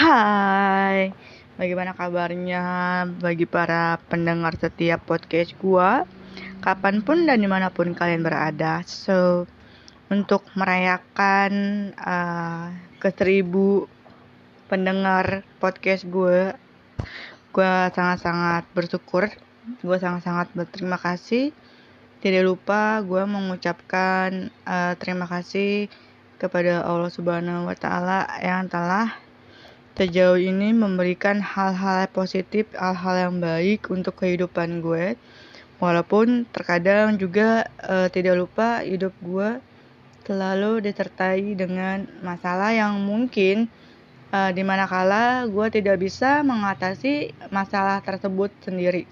Hai, bagaimana kabarnya bagi para pendengar setiap podcast gua? Kapan pun dan di mana pun kalian berada. So, untuk merayakan uh, ke seribu pendengar podcast gue, gue sangat-sangat bersyukur. Gue sangat-sangat berterima kasih. Tidak lupa gue mengucapkan uh, terima kasih kepada Allah Subhanahu wa taala yang telah sejauh ini memberikan hal-hal positif, hal-hal yang baik untuk kehidupan gue. Walaupun terkadang juga uh, tidak lupa hidup gue selalu disertai dengan masalah yang mungkin uh, di kala gue tidak bisa mengatasi masalah tersebut sendiri.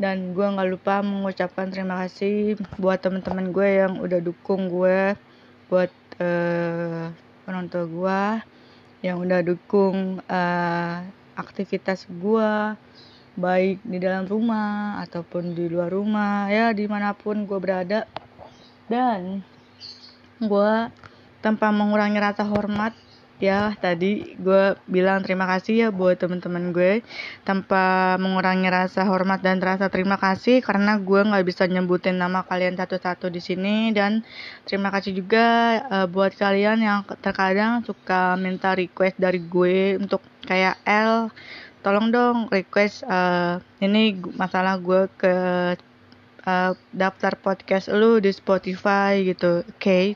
Dan gue nggak lupa mengucapkan terima kasih buat teman-teman gue yang udah dukung gue, buat uh, penonton gue yang udah dukung uh, aktivitas gue baik di dalam rumah ataupun di luar rumah ya di mana pun gue berada. Dan gue tanpa mengurangi rasa hormat ya tadi gue bilang terima kasih ya buat teman-teman gue. Tanpa mengurangi rasa hormat dan rasa terima kasih karena gue nggak bisa nyebutin nama kalian satu-satu di sini. Dan terima kasih juga uh, buat kalian yang terkadang suka minta request dari gue untuk kayak L tolong dong request uh, ini masalah gue ke uh, daftar podcast lu di Spotify gitu. Oke? okay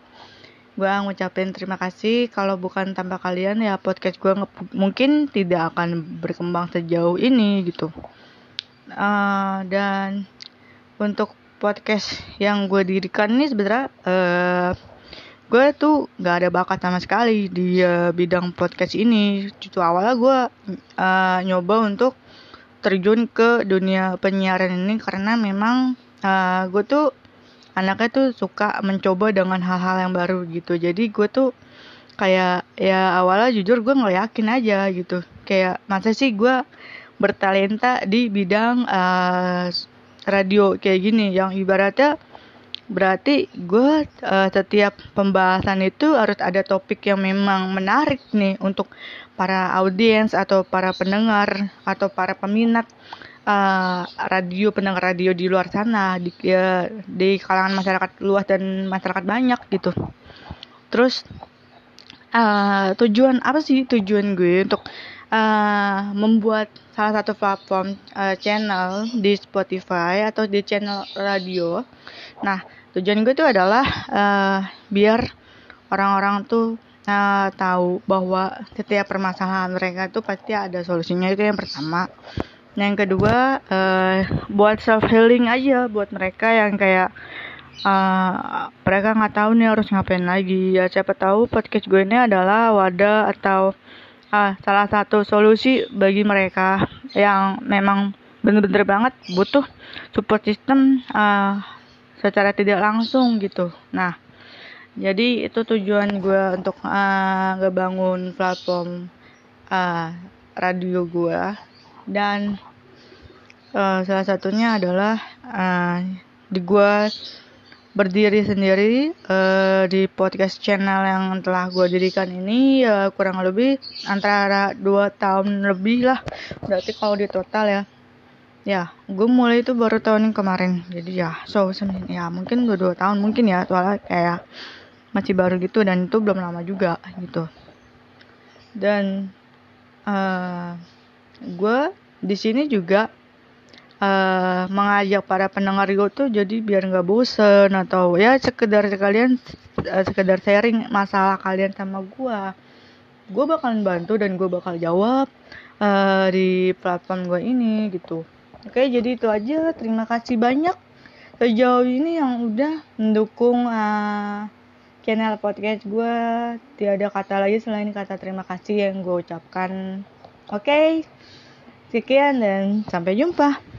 gue ngucapin terima kasih. Kalau bukan tanpa kalian ya podcast gue mungkin tidak akan berkembang sejauh ini gitu. Uh, dan untuk podcast yang gue dirikan ini sebenarnya uh, gue tuh gak ada bakat sama sekali di uh, bidang podcast ini. Itu awalnya gue uh, nyoba untuk terjun ke dunia penyiaran ini karena memang uh, gue tuh anaknya tuh suka mencoba dengan hal-hal yang baru gitu. Jadi gue tuh kayak ya awalnya jujur gue nggak yakin aja gitu. Kayak masa sih gue bertalenta di bidang uh, radio kayak gini? Yang ibaratnya berarti gue uh, setiap pembahasan itu harus ada topik yang memang menarik nih untuk para audiens atau para pendengar atau para peminat uh, radio pendengar radio di luar sana di ya, di kalangan masyarakat luas dan masyarakat banyak gitu. Terus uh, tujuan apa sih tujuan gue untuk uh, membuat salah satu platform uh, channel di Spotify atau di channel radio? Nah tujuan gue itu adalah uh, biar orang-orang tuh uh, tahu bahwa setiap permasalahan mereka tuh pasti ada solusinya. Itu yang pertama yang kedua uh, buat self healing aja buat mereka yang kayak uh, mereka nggak tahu nih harus ngapain lagi. Ya siapa tahu podcast gue ini adalah wadah atau uh, salah satu solusi bagi mereka yang memang bener-bener banget butuh support system uh, secara tidak langsung gitu. Nah jadi itu tujuan gue untuk uh, ngebangun platform uh, radio gue dan uh, salah satunya adalah uh, di gua berdiri sendiri uh, di podcast channel yang telah gue dirikan ini uh, kurang lebih antara dua tahun lebih lah. Berarti kalau di total ya. Ya gue mulai itu baru tahun kemarin. Jadi ya so ya mungkin udah dua tahun mungkin ya. Soalnya kayak masih baru gitu dan itu belum lama juga gitu. Dan uh, gue di sini juga uh, mengajak para pendengar gue tuh jadi biar nggak bosen atau ya sekedar sekalian uh, sekedar sharing masalah kalian sama gue gue bakalan bantu dan gue bakal jawab uh, di platform gue ini gitu. Oke jadi itu aja. Terima kasih banyak. Sejauh ini yang udah mendukung uh, channel podcast gue tiada kata lagi selain kata terima kasih yang gue ucapkan oke okay? Sekian dan sampai jumpa.